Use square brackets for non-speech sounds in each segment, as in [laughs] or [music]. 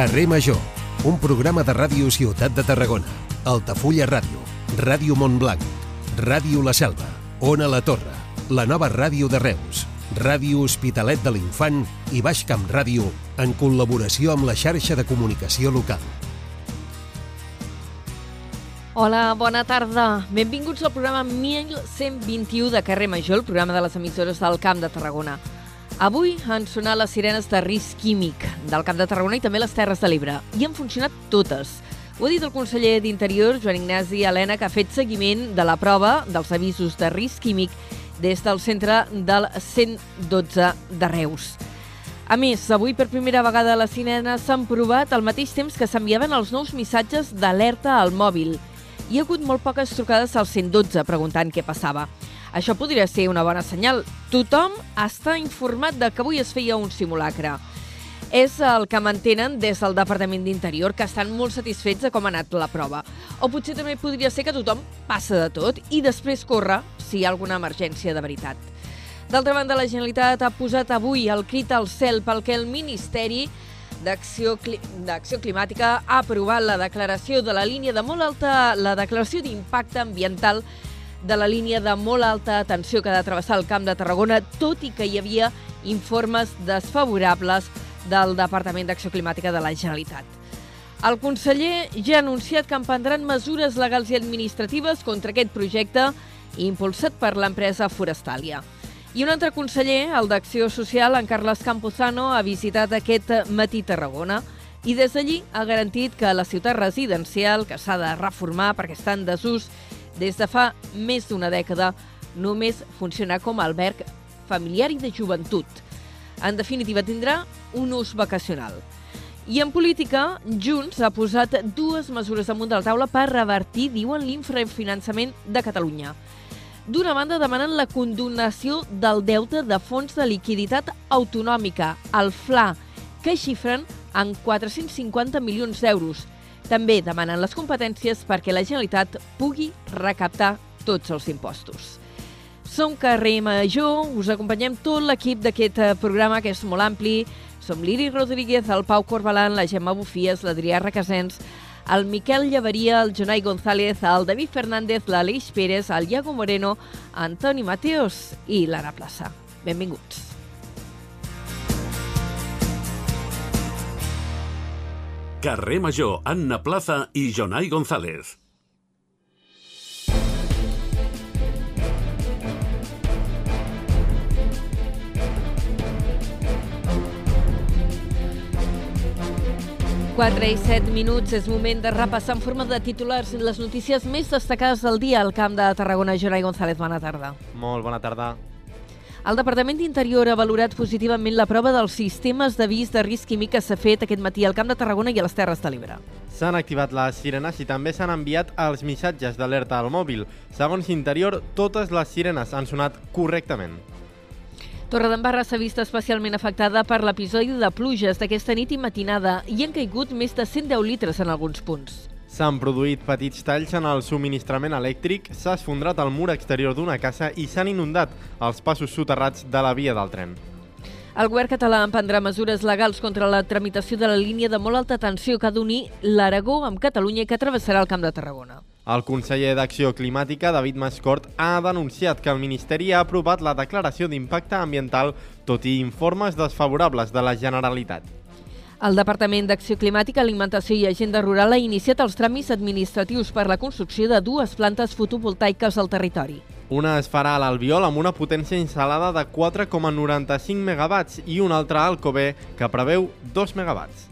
Carrer Major, un programa de ràdio Ciutat de Tarragona, Altafulla Ràdio, Ràdio Montblanc, Ràdio La Selva, Ona La Torre, la nova ràdio de Reus, Ràdio Hospitalet de l'Infant i Baix Camp Ràdio en col·laboració amb la xarxa de comunicació local. Hola, bona tarda. Benvinguts al programa 1121 de Carrer Major, el programa de les emissores del Camp de Tarragona. Avui han sonat les sirenes de risc químic del Camp de Tarragona i també les Terres de l'Ebre. I han funcionat totes. Ho ha dit el conseller d'Interior, Joan Ignasi Helena, que ha fet seguiment de la prova dels avisos de risc químic des del centre del 112 de Reus. A més, avui per primera vegada les sirenes s'han provat al mateix temps que s'enviaven els nous missatges d'alerta al mòbil. Hi ha hagut molt poques trucades al 112 preguntant què passava. Això podria ser una bona senyal. Tothom està informat de que avui es feia un simulacre. És el que mantenen des del Departament d'Interior, que estan molt satisfets de com ha anat la prova. O potser també podria ser que tothom passa de tot i després corre si hi ha alguna emergència de veritat. D'altra banda, la Generalitat ha posat avui el crit al cel pel que el Ministeri d'Acció Climàtica ha aprovat la declaració de la línia de molt alta, la declaració d'impacte ambiental de la línia de molt alta tensió que ha de travessar el Camp de Tarragona, tot i que hi havia informes desfavorables del Departament d'Acció Climàtica de la Generalitat. El conseller ja ha anunciat que emprendran mesures legals i administratives contra aquest projecte impulsat per l'empresa Forestàlia. I un altre conseller, el d'Acció Social, en Carles Campuzano, ha visitat aquest matí Tarragona i des d'allí ha garantit que la ciutat residencial, que s'ha de reformar perquè està en desús des de fa més d'una dècada, només funciona com a alberg familiar i de joventut. En definitiva, tindrà un ús vacacional. I en política, Junts ha posat dues mesures damunt de la taula per revertir, diuen, l'infrafinançament de Catalunya. D'una banda, demanen la condonació del deute de fons de liquiditat autonòmica, el FLA, que xifren en 450 milions d'euros. També demanen les competències perquè la Generalitat pugui recaptar tots els impostos. Som Carrer Major, us acompanyem tot l'equip d'aquest eh, programa que és molt ampli. Som l'Iri Rodríguez, el Pau Corbalan, la Gemma Bufies, l'Adrià Requesens, el Miquel Llevaria, el Jonai González, el David Fernández, l'Aleix Pérez, el Iago Moreno, Antoni Mateos i l'Anna Plaça. Benvinguts. Carrer Major, Anna Plaza i Jonai González. Quatre i set minuts, és moment de repassar en forma de titulars les notícies més destacades del dia al Camp de Tarragona. Jonai González, bona tarda. Molt bona tarda. El Departament d'Interior ha valorat positivament la prova dels sistemes d'avís de risc químic que s'ha fet aquest matí al Camp de Tarragona i a les Terres de l'Ebre. S'han activat les sirenes i també s'han enviat els missatges d'alerta al mòbil. Segons Interior, totes les sirenes han sonat correctament. Torredembarra s'ha vist especialment afectada per l'episodi de pluges d'aquesta nit i matinada i han caigut més de 110 litres en alguns punts. S'han produït petits talls en el subministrament elèctric, s'ha esfondrat el mur exterior d'una casa i s'han inundat els passos soterrats de la via del tren. El govern català emprendrà mesures legals contra la tramitació de la línia de molt alta tensió que ha d'unir l'Aragó amb Catalunya i que travessarà el Camp de Tarragona. El conseller d'Acció Climàtica, David Mascort, ha denunciat que el Ministeri ha aprovat la declaració d'impacte ambiental, tot i informes desfavorables de la Generalitat. El Departament d'Acció Climàtica, Alimentació i Agenda Rural ha iniciat els tràmits administratius per la construcció de dues plantes fotovoltaiques al territori. Una es farà a l'Albiol amb una potència instal·lada de 4,95 megawatts i una altra a Alcover que preveu 2 megawatts.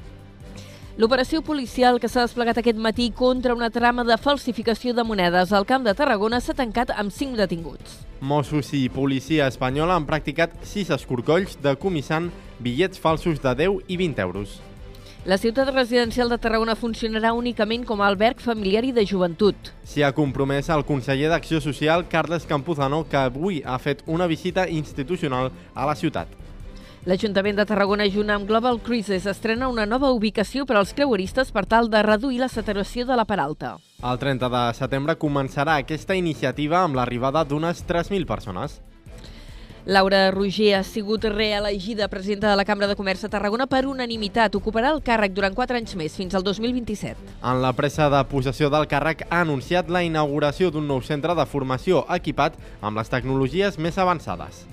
L'operació policial que s'ha desplegat aquest matí contra una trama de falsificació de monedes al Camp de Tarragona s'ha tancat amb 5 detinguts. Mossos i policia espanyola han practicat 6 escorcolls de comissant bitllets falsos de 10 i 20 euros. La ciutat residencial de Tarragona funcionarà únicament com a alberg familiar i de joventut. S'hi ha compromès el conseller d'Acció Social, Carles Campuzano, que avui ha fet una visita institucional a la ciutat. L'Ajuntament de Tarragona, junt amb Global Cruises, estrena una nova ubicació per als creueristes per tal de reduir la saturació de la Peralta. El 30 de setembre començarà aquesta iniciativa amb l'arribada d'unes 3.000 persones. Laura Roger ha sigut reelegida presidenta de la Cambra de Comerç de Tarragona per unanimitat. Ocuparà el càrrec durant 4 anys més, fins al 2027. En la pressa de possessió del càrrec ha anunciat la inauguració d'un nou centre de formació equipat amb les tecnologies més avançades.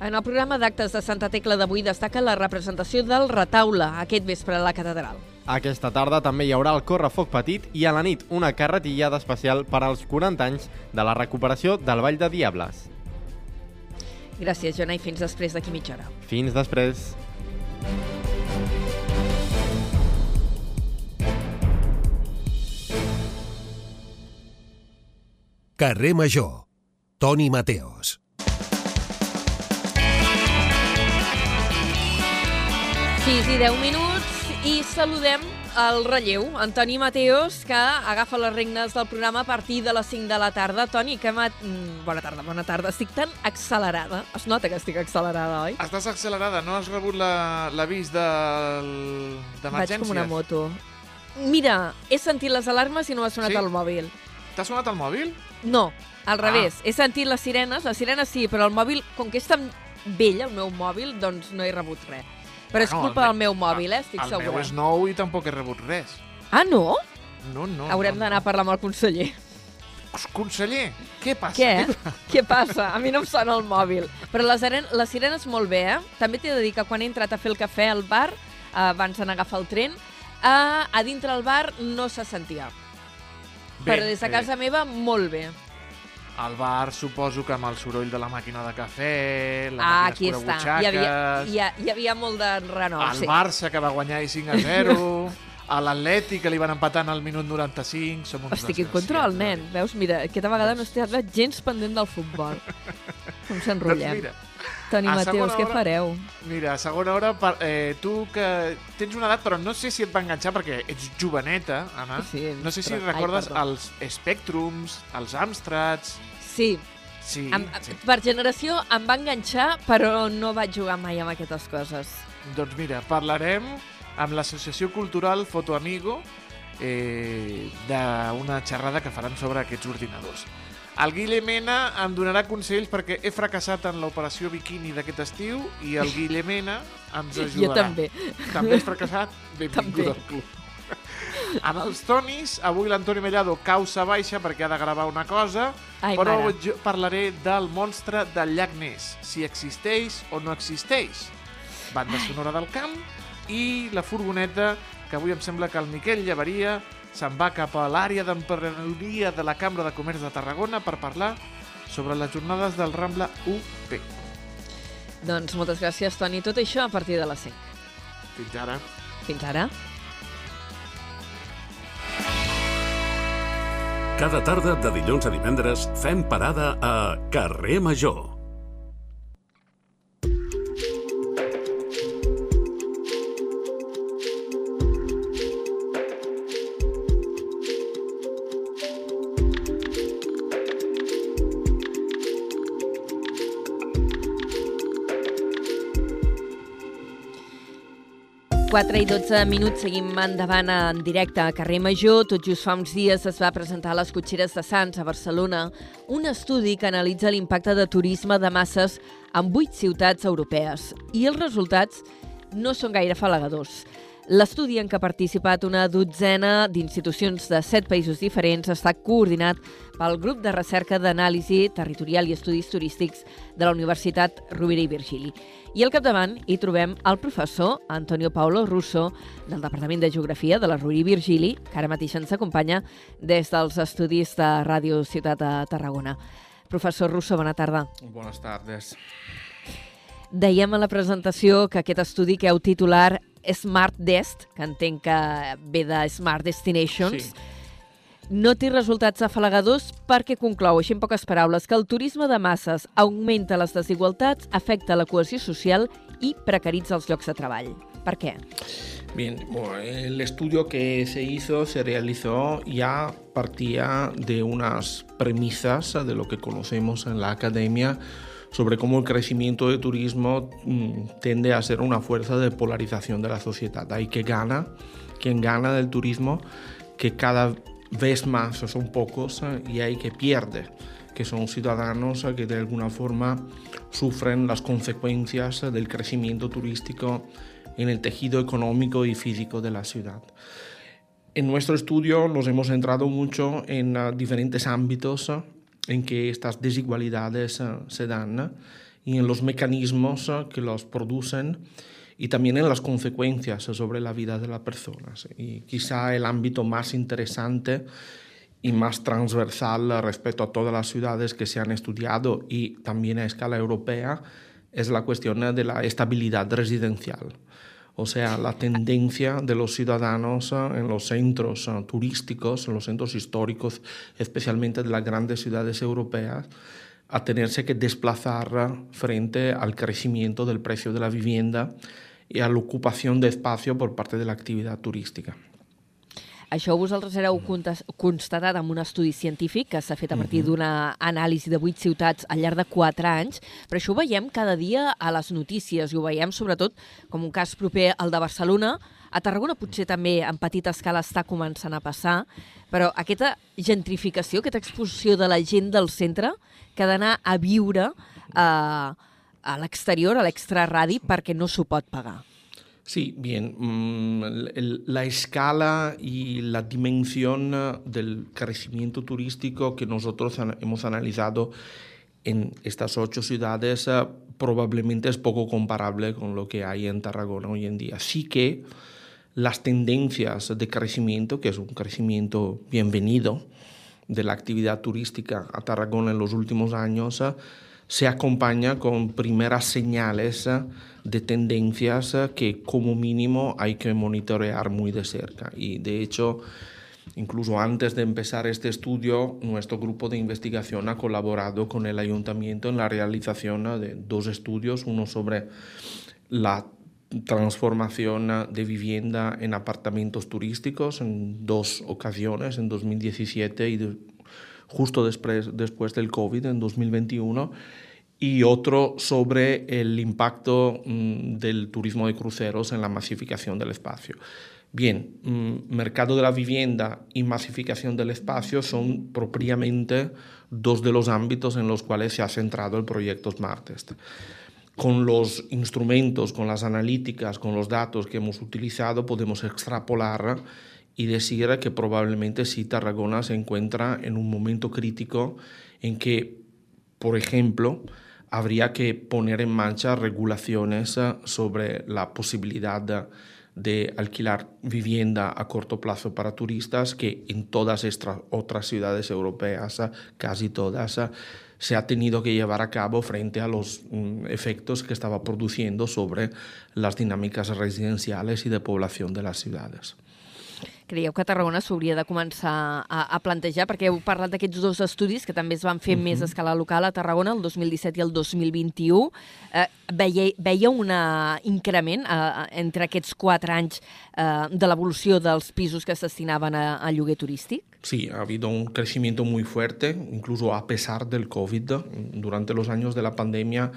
En el programa d'actes de Santa Tecla d'avui destaca la representació del retaule aquest vespre a la catedral. Aquesta tarda també hi haurà el correfoc petit i a la nit una carretillada especial per als 40 anys de la recuperació del Vall de Diables. Gràcies, Jona, i fins després d'aquí mitja hora. Fins després. Carrer Major. Toni Mateos. Sis i 10 minuts i saludem el relleu, Antoni Mateos, que agafa les regnes del programa a partir de les 5 de la tarda. Toni, que mat... Mm, bona tarda, bona tarda. Estic tan accelerada. Es nota que estic accelerada, oi? Estàs accelerada, no has rebut l'avís d'emergències? Vaig com una moto. Mira, he sentit les alarmes i no m'ha sonat Sí? el mòbil. T'ha sonat el mòbil? No, al Ah. revés. He sentit les sirenes, les sirenes sí, però el mòbil, com que és tan vell el meu mòbil, doncs no he rebut res. Però és culpa el del me- meu mòbil, eh? Estic el segura. meu és nou i tampoc he rebut res. Ah, no? No, no. Haurem no, d'anar a parlar amb el conseller. no. Conseller, què passa? Què? [laughs] Què passa? A mi no em sona el mòbil. Però les, aren- les sirenes molt bé, eh? També t'he de dir que quan he entrat a fer el cafè al bar, eh, abans d'anar a agafar el tren, a, a dintre el bar no se sentia. Bé, Però des de bé. casa meva, molt bé. Al bar suposo que amb el soroll de la màquina de cafè, la Ah, màquina aquí està. escurabutxaques... Hi havia, hi, ha, hi havia molt de renov, el sí. Barça que va guanyar i 5 a 0, a l'Atlètic que li van empatar al minut 95, som uns en desgraciats. control, nen. Veus, mira, aquesta vegada no estic gens pendent del futbol. Com Doncs s'enrotllem. mira, Toni a Mateus, què hora- fareu? Mira, a segona hora, per, eh, tu que tens una edat, però no sé si et va enganxar perquè ets joveneta, Anna. Sí, no sé si però- ai, recordes perdó. els Spectrums, els Amstrads... Sí, Sí, em, sí. per generació em va enganxar, però no vaig jugar mai amb aquestes coses. Doncs mira, parlarem amb l'Associació Cultural Fotoamigo eh, d'una xerrada que faran sobre aquests ordinadors. El Guille Mena em donarà consells perquè he fracassat en l'operació biquini d'aquest estiu i el Guille Mena ens ajudarà. Jo també. També has fracassat? Benvingut També. al club. En els tonis, avui l'Antoni Mellado causa baixa perquè ha de gravar una cosa, Ai, però mare. jo parlaré del monstre del llac Ness, si existeix o no existeix. Banda sonora del camp i la furgoneta, que avui em sembla que el Miquel Llevaria se'n va cap a l'àrea d'emprenedoria de la Cambra de Comerç de Tarragona per parlar sobre les jornades del Rambla UP. Doncs moltes gràcies, Toni. Tot això a partir de les 5. Fins ara. Fins ara. Cada tarda de dilluns a divendres fem parada a Carrer Major. Quatre i 12 minuts, seguim endavant en directe a Carrer Major. Tot just fa uns dies es va presentar a les cotxeres de Sants, a Barcelona, un estudi que analitza l'impacte de turisme de masses en vuit ciutats europees. I els resultats no són gaire falagadors. L'estudi en què ha participat una dotzena d'institucions de set països diferents està coordinat pel grup de recerca d'anàlisi territorial i estudis turístics de la Universitat Rovira i Virgili. I al capdavant hi trobem el professor Antonio Paolo Russo del Departament de Geografia de la Rovira i Virgili, que ara mateix ens acompanya des dels estudis de Ràdio Ciutat de Tarragona. Professor Russo, bona tarda. Buenas tardes. Dèiem a la presentació que aquest estudi que heu titular Smart Dest, que entenc que ve de Smart Destinations, Sí. no té resultats afalagadors perquè conclou, així en poques paraules, que el turisme de masses augmenta les desigualtats, afecta la cohesió social i precaritza els llocs de treball. Per què? Bien, bueno, el estudio que se hizo, se realizó ya partía de unas premisas de lo que conocemos en la academia sobre cómo el crecimiento de turismo mm, tiende a ser una fuerza de polarización de la sociedad. Hay que gana, quien gana del turismo, que cada vez más son pocos, y hay que pierde, que son ciudadanos que de alguna forma sufren las consecuencias del crecimiento turístico en el tejido económico y físico de la ciudad. En nuestro estudio nos hemos centrado mucho en uh, diferentes ámbitos en que estas desigualdades uh, se dan y en los mecanismos que los producen y también en las consecuencias sobre la vida de las personas. Y quizá el ámbito más interesante y más transversal respecto a todas las ciudades que se han estudiado y también a escala europea es la cuestión de la estabilidad residencial. O sea, la tendencia de los ciudadanos en los centros turísticos, en los centros históricos, especialmente de las grandes ciudades europeas, a tenerse que desplazar frente al crecimiento del precio de la vivienda i a l'ocupació d'espai per part de l'activitat turística. Això vosaltres hereu constatat amb un estudi científic que s'ha fet a partir d'una anàlisi de vuit ciutats al llarg de quatre anys, però això ho veiem cada dia a les notícies i ho veiem sobretot com un cas proper al de Barcelona. A Tarragona potser també en petita escala està començant a passar, però aquesta gentrificació, aquesta exposició de la gent del centre que ha d'anar a viure eh, a l'exterior, a l'extraradi, perquè no s'ho pot pagar. Sí, bien. Mm, la escala y la dimensión del crecimiento turístico que nosotros hemos analizado en estas ocho ciudades eh, probablemente es poco comparable con lo que hay en Tarragona hoy en día. Sí que las tendencias de crecimiento, que es un crecimiento bienvenido de la actividad turística a Tarragona en los últimos años, eh, se acompaña con primeras señales eh, de tendencias que como mínimo hay que monitorear muy de cerca. Y de hecho, incluso antes de empezar este estudio, nuestro grupo de investigación ha colaborado con el ayuntamiento en la realización de dos estudios, uno sobre la transformación de vivienda en apartamentos turísticos en dos ocasiones, en 2017 y justo después, después del COVID, en 2021 y otro sobre el impacto mm, del turismo de cruceros en la masificación del espacio. Bien, mm, mercado de la vivienda y masificación del espacio son propiamente dos de los ámbitos en los cuales se ha centrado el proyecto Smartest. Con los instrumentos, con las analíticas, con los datos que hemos utilizado, podemos extrapolar y decir que probablemente sí Tarragona se encuentra en un momento crítico en que, por ejemplo, habría que poner en marcha regulaciones eh, sobre la posibilidad de, alquilar vivienda a corto plazo para turistas que en todas estas otras ciudades europeas, eh, casi todas, eh, se ha tenido que llevar a cabo frente a los mm, efectos que estaba produciendo sobre las dinámicas residenciales y de población de las ciudades. Creieu que Tarragona s'hauria de començar a, a plantejar? Perquè heu parlat d'aquests dos estudis que també es van fer uh -huh. més a escala local a Tarragona, el 2017 i el 2021. Eh, veia, veia un increment eh, entre aquests quatre anys eh, de l'evolució dels pisos que es destinaven a, a lloguer turístic? Sí, ha habido un crecimiento muy fuerte, incluso a pesar del COVID. Durante los años de la pandemia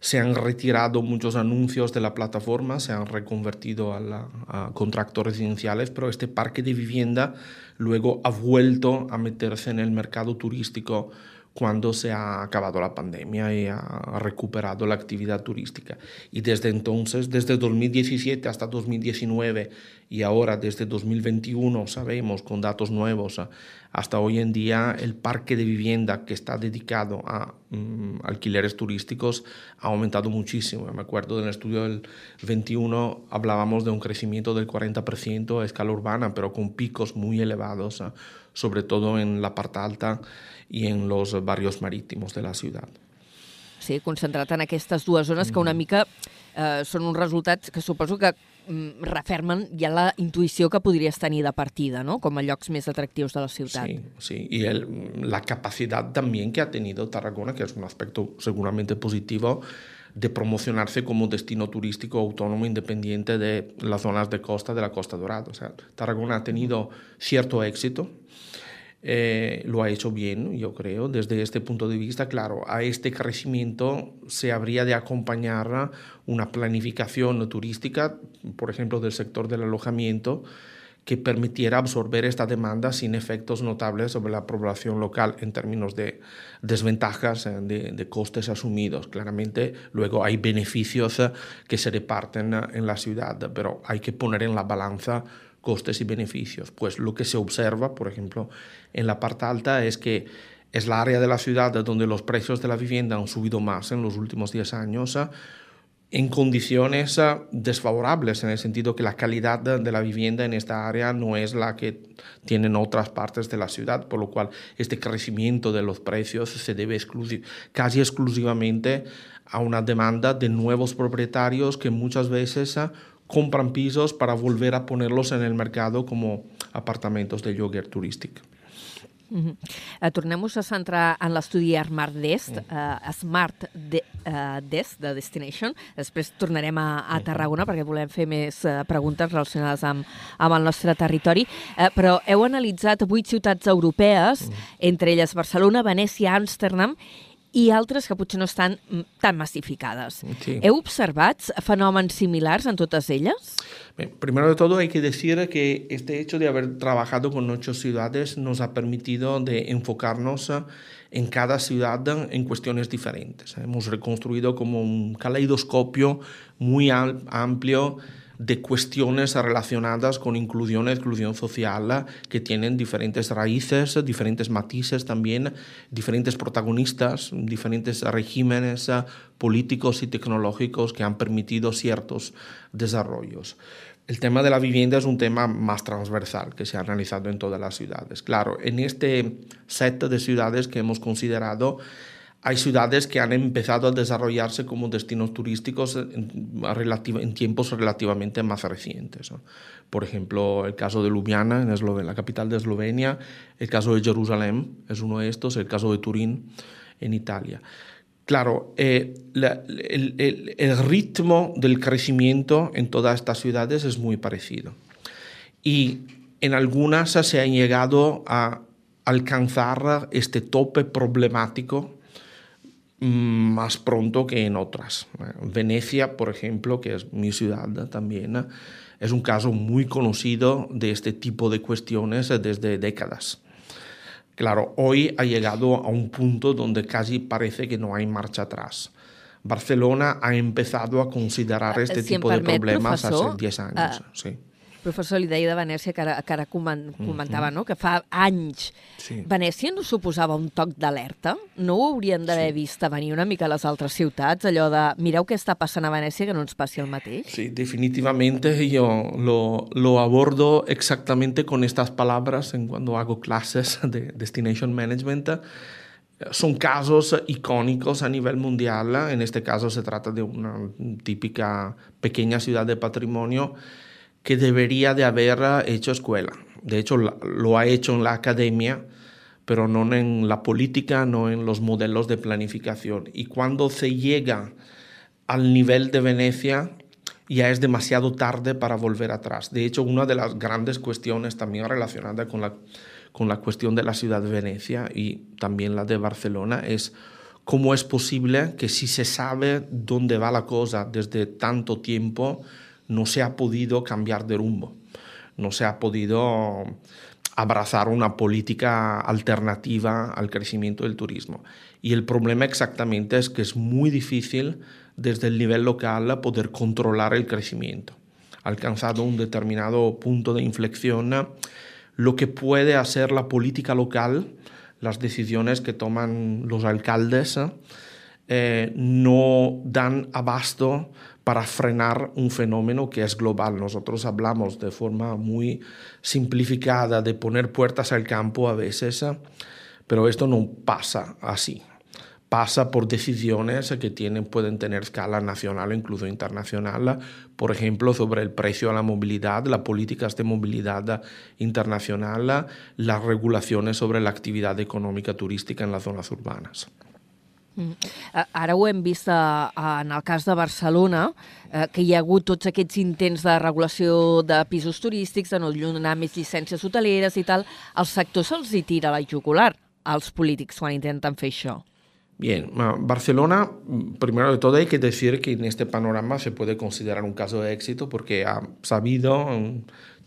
se han retirado muchos anuncios de la plataforma, se han reconvertido a, la, a contratos residenciales, pero este parque de vivienda luego ha vuelto a meterse en el mercado turístico cuando se ha acabado la pandemia y ha recuperado la actividad turística. Y desde entonces, desde 2017 hasta 2019 y ahora desde 2021, sabemos con datos nuevos, hasta hoy en día el parque de vivienda que está dedicado a um, alquileres turísticos ha aumentado muchísimo. Me acuerdo del estudio del 21 hablábamos de un crecimiento del 40% a escala urbana, pero con picos muy elevados, sobre todo en la parte alta i en los barrios marítimos de la ciutat. Sí, concentrat en aquestes dues zones mm. que una mm. mica eh, són uns resultats que suposo que mm, refermen ja la intuïció que podries tenir de partida, ¿no? com a llocs més atractius de la ciutat. Sí, sí. y el, la capacidad también que ha tenido Tarragona, que es un aspecto seguramente positivo, de promocionarse como destino turístico autónomo independiente de las zonas de costa de la Costa Dorada. O sea, Tarragona ha tenido cierto éxito eh, lo ha hecho bien, yo creo. Desde este punto de vista, claro, a este crecimiento se habría de acompañar una planificación turística, por ejemplo, del sector del alojamiento, que permitiera absorber esta demanda sin efectos notables sobre la población local en términos de desventajas, eh, de, de costes asumidos. Claramente, luego hay beneficios eh, que se reparten en la ciudad, pero hay que poner en la balanza costes y beneficios. Pues lo que se observa, por ejemplo, en la parte alta es que es la área de la ciudad donde los precios de la vivienda han subido más en los últimos 10 años en condiciones uh, desfavorables, en el sentido que la calidad de, la vivienda en esta área no es la que tienen otras partes de la ciudad, por lo cual este crecimiento de los precios se debe casi exclusivamente a una demanda de nuevos propietarios que muchas veces uh, compran pisos para volver a ponerlos en el mercado como apartamentos de lloguer turístico. Uh -huh. uh, Tornem-nos a centrar en l'estudi Smart Desk, uh, Smart de, uh, Desk de Destination. Després tornarem a, a Tarragona perquè volem fer més uh, preguntes relacionades amb, amb el nostre territori. Uh, però heu analitzat vuit ciutats europees, uh -huh. entre elles Barcelona, Venècia, Amsterdam i altres que potser no estan tan massificades. Sí. Heu observat fenòmens similars en totes elles? Bien, primero de todo hay que decir que este hecho de haber trabajado con ocho ciudades nos ha permitido de enfocarnos en cada ciudad en cuestiones diferentes. Hemos reconstruido como un caleidoscopio muy amplio de cuestiones relacionadas con inclusión y exclusión social que tienen diferentes raíces, diferentes matices también, diferentes protagonistas, diferentes regímenes políticos y tecnológicos que han permitido ciertos desarrollos. El tema de la vivienda es un tema más transversal que se ha analizado en todas las ciudades. Claro, en este set de ciudades que hemos considerado, hay ciudades que han empezado a desarrollarse como destinos turísticos en, en tiempos relativamente más recientes. ¿no? Por ejemplo, el caso de Ljubljana, en Eslovenia, la capital de Eslovenia, el caso de Jerusalén es uno de estos, el caso de Turín en Italia. Claro, eh, la, el, el, el ritmo del crecimiento en todas estas ciudades es muy parecido. Y en algunas se ha llegado a alcanzar este tope problemático más pronto que en otras. Venecia, por ejemplo, que es mi ciudad también, es un caso muy conocido de este tipo de cuestiones desde décadas. Claro, hoy ha llegado a un punto donde casi parece que no hay marcha atrás. Barcelona ha empezado a considerar este si tipo de problemas hace 10 años. Uh, sí. Professor, li deia de Venècia, que ara, que ara comentava, mm -hmm. no? que fa anys sí. Venècia no suposava un toc d'alerta? No ho haurien d'haver sí. vist a venir una mica a les altres ciutats, allò de mireu què està passant a Venècia que no ens passi el mateix? Sí, definitivamente yo lo, lo abordo exactamente con estas palabras en cuando hago clases de Destination Management. Son casos icónicos a nivel mundial. En este caso se trata de una típica pequeña ciudad de patrimonio que debería de haber hecho escuela. De hecho, lo ha hecho en la academia, pero no en la política, no en los modelos de planificación. Y cuando se llega al nivel de Venecia, ya es demasiado tarde para volver atrás. De hecho, una de las grandes cuestiones también relacionada con la, con la cuestión de la ciudad de Venecia y también la de Barcelona es cómo es posible que si se sabe dónde va la cosa desde tanto tiempo, no se ha podido cambiar de rumbo, no se ha podido abrazar una política alternativa al crecimiento del turismo. Y el problema exactamente es que es muy difícil desde el nivel local poder controlar el crecimiento. Alcanzado un determinado punto de inflexión, lo que puede hacer la política local, las decisiones que toman los alcaldes, eh, no dan abasto para frenar un fenómeno que es global. Nosotros hablamos de forma muy simplificada de poner puertas al campo a veces, pero esto no pasa así. Pasa por decisiones que tienen, pueden tener escala nacional o incluso internacional, por ejemplo, sobre el precio a la movilidad, las políticas de movilidad internacional, las regulaciones sobre la actividad económica turística en las zonas urbanas. Mm. Ara ho hem vist a, en el cas de Barcelona, eh, que hi ha hagut tots aquests intents de regulació de pisos turístics, de no donar més llicències hoteleres i tal. El sector se'ls hi tira la jugular als polítics quan intenten fer això. Bien, Barcelona, primero de todo hay que decir que en este panorama se puede considerar un caso de éxito porque ha sabido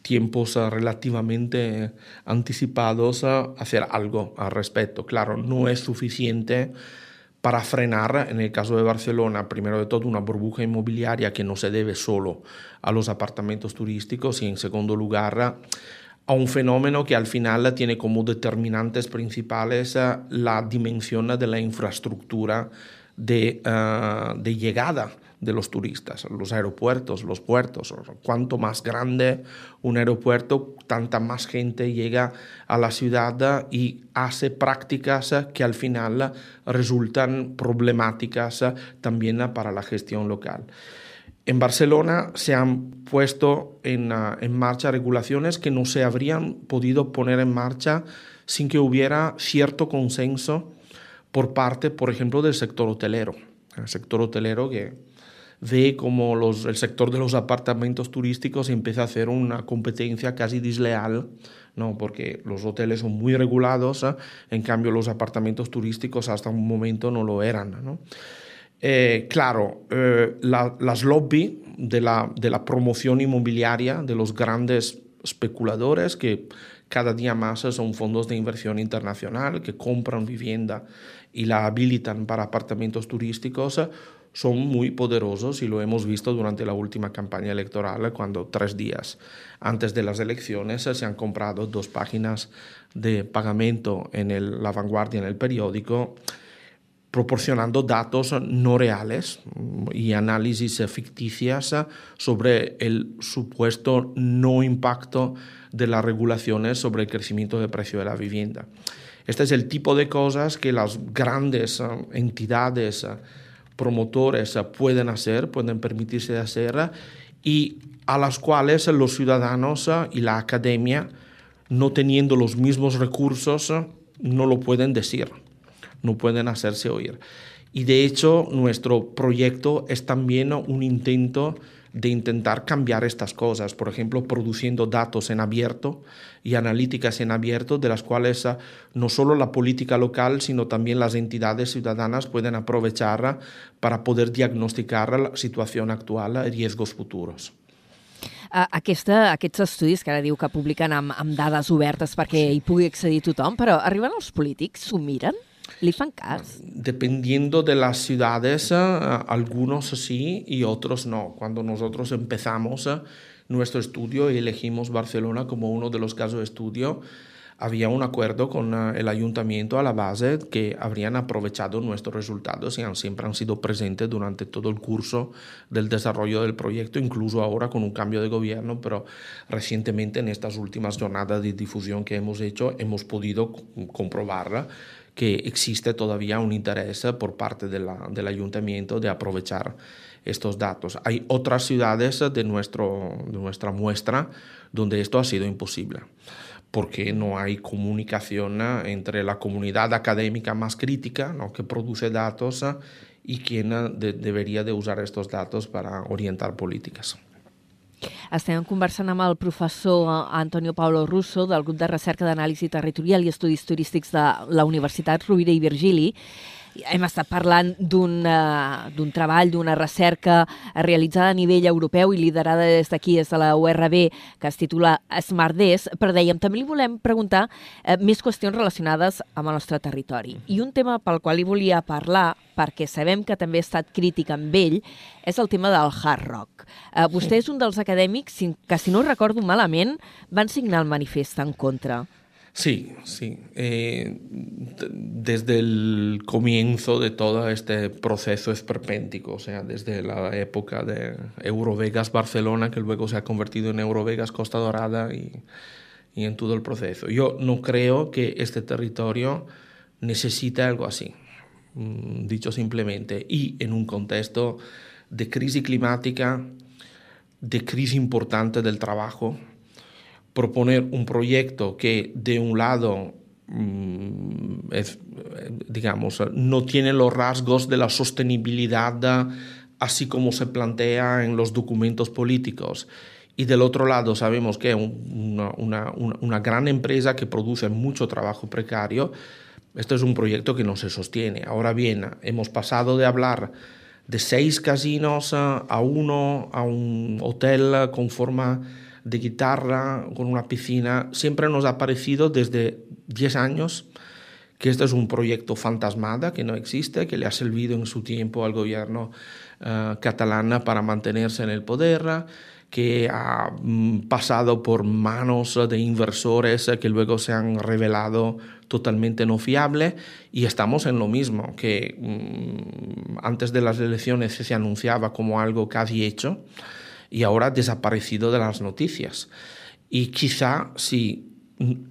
tiempos relativamente anticipados hacer algo al respecto. Claro, no es suficiente para frenar, en el caso de Barcelona, primero de todo, una burbuja inmobiliaria que no se debe solo a los apartamentos turísticos y, en segundo lugar, a un fenómeno que al final tiene como determinantes principales la dimensión de la infraestructura de, uh, de llegada de los turistas, los aeropuertos, los puertos. Cuanto más grande un aeropuerto, tanta más gente llega a la ciudad y hace prácticas que al final resultan problemáticas también para la gestión local. En Barcelona se han puesto en, en, marcha regulaciones que no se habrían podido poner en marcha sin que hubiera cierto consenso por parte, por ejemplo, del sector hotelero. El sector hotelero que ve como los, el sector de los apartamentos turísticos empieza a hacer una competencia casi desleal, ¿no? porque los hoteles son muy regulados, ¿eh? en cambio los apartamentos turísticos hasta un momento no lo eran. ¿no? Eh, claro, eh, la, las lobby de la, de la promoción inmobiliaria de los grandes especuladores que cada día más son fondos de inversión internacional que compran vivienda y la habilitan para apartamentos turísticos son muy poderosos y lo hemos visto durante la última campaña electoral, cuando tres días antes de las elecciones se han comprado dos páginas de pagamento en la vanguardia, en el periódico, proporcionando datos no reales y análisis ficticias sobre el supuesto no impacto de las regulaciones sobre el crecimiento del precio de la vivienda. Este es el tipo de cosas que las grandes entidades promotores pueden hacer, pueden permitirse hacer y a las cuales los ciudadanos y la academia, no teniendo los mismos recursos, no lo pueden decir, no pueden hacerse oír. Y de hecho, nuestro proyecto es también un intento de intentar cambiar estas cosas, por ejemplo, produciendo datos en abierto y analíticas en abierto, de las cuales ah, no solo la política local, sino también las entidades ciudadanas pueden aprovechar para poder diagnosticar la situació actual i riesgos futuros. Aquesta, aquests estudis que ara diu que publiquen amb, amb dades obertes perquè hi pugui accedir tothom, però arriben els polítics, s'ho miren? ¿Le fan Dependiendo de las ciudades, eh, algunos sí y otros no. Cuando nosotros empezamos eh, nuestro estudio y elegimos Barcelona como uno de los casos de estudio, había un acuerdo con eh, el ayuntamiento a la base que habrían aprovechado nuestros resultados y han, siempre han sido presentes durante todo el curso del desarrollo del proyecto, incluso ahora con un cambio de gobierno, pero recientemente en estas últimas jornadas de difusión que hemos hecho hemos podido comprobarla que existe todavía un interés por parte de la, del ayuntamiento de aprovechar estos datos. Hay otras ciudades de, nuestro, de nuestra muestra donde esto ha sido imposible porque no hay comunicación entre la comunidad académica más crítica ¿no? que produce datos y quien de, debería de usar estos datos para orientar políticas. Estem conversant amb el professor Antonio Paulo Russo del grup de recerca d'anàlisi territorial i estudis turístics de la Universitat Rovira i Virgili hem estat parlant d'un uh, treball, d'una recerca realitzada a nivell europeu i liderada des d'aquí, des de la URB, que es titula SmartDes, però dèiem, també li volem preguntar uh, més qüestions relacionades amb el nostre territori. I un tema pel qual li volia parlar, perquè sabem que també ha estat crític amb ell, és el tema del hard rock. Uh, vostè sí. és un dels acadèmics que, si no recordo malament, van signar el manifest en contra. Sí, sí. Eh, desde el comienzo de todo este proceso esperpéntico, o sea, desde la época de Eurovegas Barcelona, que luego se ha convertido en Eurovegas Costa Dorada y, en todo el proceso. Yo no creo que este territorio necesite algo así, mm, dicho simplemente, y en un contexto de crisis climática, de crisis importante del trabajo, proponer un proyecto que de un lado mm, digamos, no tiene los rasgos de la sostenibilidad así como se plantea en los documentos políticos. Y del otro lado sabemos que una, una, una gran empresa que produce mucho trabajo precario, este es un proyecto que no se sostiene. Ahora bien, hemos pasado de hablar de seis casinos a uno, a un hotel con forma de guitarra, con una piscina. Siempre nos ha parecido desde 10 años que este es un proyecto fantasmada, que no existe, que le ha servido en su tiempo al gobierno uh, catalán para mantenerse en el poder, que ha mm, pasado por manos de inversores que luego se han revelado totalmente no fiables y estamos en lo mismo, que mm, antes de las elecciones se anunciaba como algo casi hecho y ahora desaparecido de las noticias. Y quizá si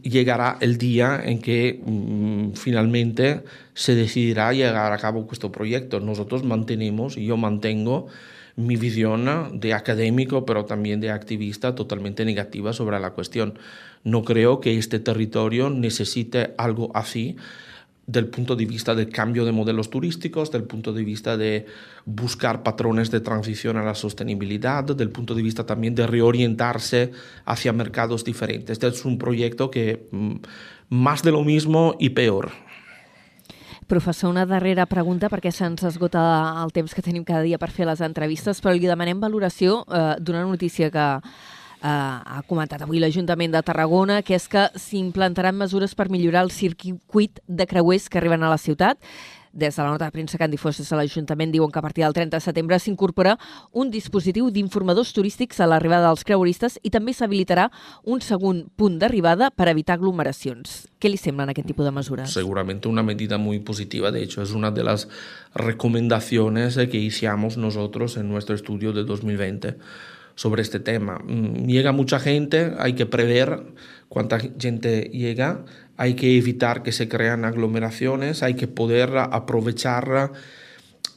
llegará el día en que mm, finalmente se decidirá llegar a cabo este proyecto. Nosotros mantenemos, y yo mantengo, mi visión de académico, pero también de activista totalmente negativa sobre la cuestión. No creo que este territorio necesite algo así del punto de vista del cambio de modelos turísticos, del punto de vista de buscar patrones de transición a la sostenibilidad, del punto de vista también de reorientarse hacia mercados diferentes. Este es un proyecto que mm, más de lo mismo y peor. Professor, una darrera pregunta perquè se'ns esgota el temps que tenim cada dia per fer les entrevistes, però li demanem valoració eh, d'una notícia que ha comentat avui l'Ajuntament de Tarragona, que és que s'implantaran mesures per millorar el circuit de creuers que arriben a la ciutat. Des de la nota de premsa que han difós a l'Ajuntament diuen que a partir del 30 de setembre s'incorpora un dispositiu d'informadors turístics a l'arribada dels creueristes i també s'habilitarà un segon punt d'arribada per evitar aglomeracions. ¿Qué le semblan aquest tipus de mesures? Seguramente una medida muy positiva. De hecho, es una de las recomendaciones que hicimos nosotros en nuestro estudio de 2020 sobre este tema. Mm, llega mucha gente, hay que prever cuánta gente llega, hay que evitar que se crean aglomeraciones, hay que poder aprovechar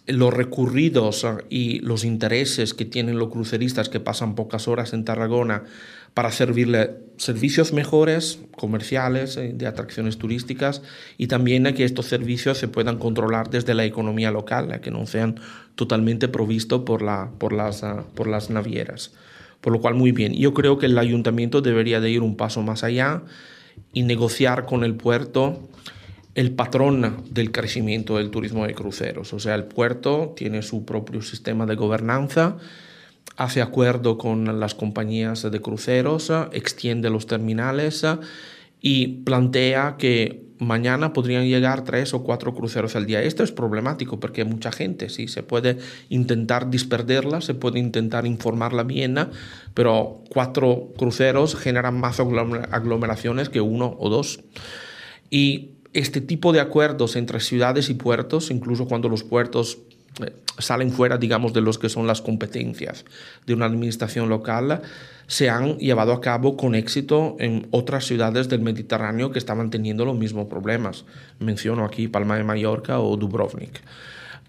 los recurridos y los intereses que tienen los cruceristas que pasan pocas horas en Tarragona para servirle servicios mejores, comerciales, eh, de atracciones turísticas y también que estos servicios se puedan controlar desde la economía local, que no sean totalmente provistos por, la, por, las, ah, por las navieras. Por lo cual, muy bien. Yo creo que el ayuntamiento debería de ir un paso más allá y negociar con el puerto el patrón del crecimiento del turismo de cruceros. O sea, el puerto tiene su propio sistema de gobernanza, hace acuerdo con las compañías de cruceros, extiende los terminales y plantea que mañana podrían llegar tres o cuatro cruceros al día. Esto es problemático porque mucha gente, sí, se puede intentar disperderla, se puede intentar informarla bien, pero cuatro cruceros generan más aglomeraciones que uno o dos. Y este tipo de acuerdos entre ciudades y puertos, incluso cuando los puertos salen fuera, digamos, de los que son las competencias de una administración local, se han llevado a cabo con éxito en otras ciudades del Mediterráneo que estaban teniendo los mismos problemas. Menciono aquí Palma de Mallorca o Dubrovnik.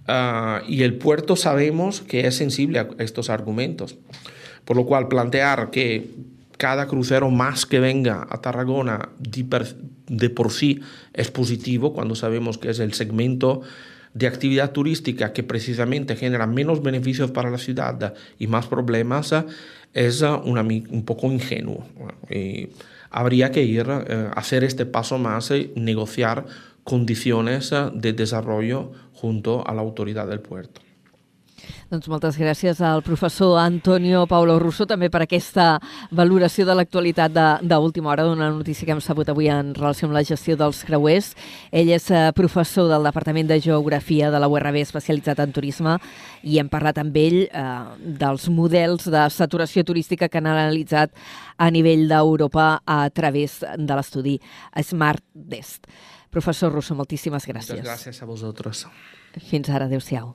Uh, y el puerto sabemos que es sensible a estos argumentos. Por lo cual, plantear que cada crucero más que venga a Tarragona de por sí es positivo, cuando sabemos que es el segmento de actividad turística que precisamente genera menos beneficios para la ciudad y más problemas, es una, un poco ingenuo. Y habría que ir a eh, hacer este paso más y negociar condiciones de desarrollo junto a la autoridad del puerto. Doncs moltes gràcies al professor Antonio Paulo Russo també per aquesta valoració de l'actualitat d'última hora d'una notícia que hem sabut avui en relació amb la gestió dels creuers. Ell és eh, professor del Departament de Geografia de la URB especialitzat en turisme i hem parlat amb ell eh, dels models de saturació turística que han analitzat a nivell d'Europa a través de l'estudi Smart Dest. Professor Russo, moltíssimes gràcies. Moltes gràcies a vosaltres. Fins ara, adeu-siau.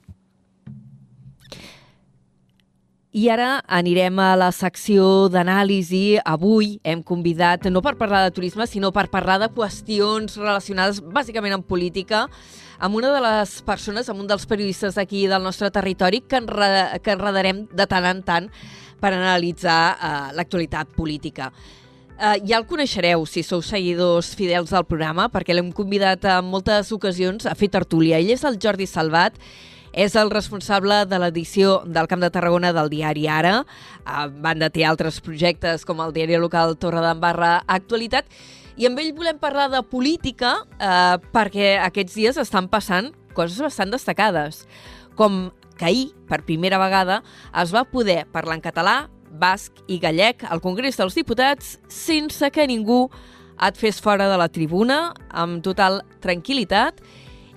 I ara anirem a la secció d'anàlisi. Avui hem convidat, no per parlar de turisme, sinó per parlar de qüestions relacionades bàsicament amb política, amb una de les persones, amb un dels periodistes d'aquí del nostre territori, que, enreda, que enredarem de tant en tant per analitzar uh, l'actualitat política. Uh, ja el coneixereu si sou seguidors fidels del programa, perquè l'hem convidat en moltes ocasions a fer tertúlia. Ell és el Jordi Salvat, és el responsable de l'edició del Camp de Tarragona del diari Ara. A banda té altres projectes com el diari local Torre d'Embarra Actualitat. I amb ell volem parlar de política eh, perquè aquests dies estan passant coses bastant destacades. Com que ahir, per primera vegada, es va poder parlar en català basc i gallec al Congrés dels Diputats sense que ningú et fes fora de la tribuna, amb total tranquil·litat,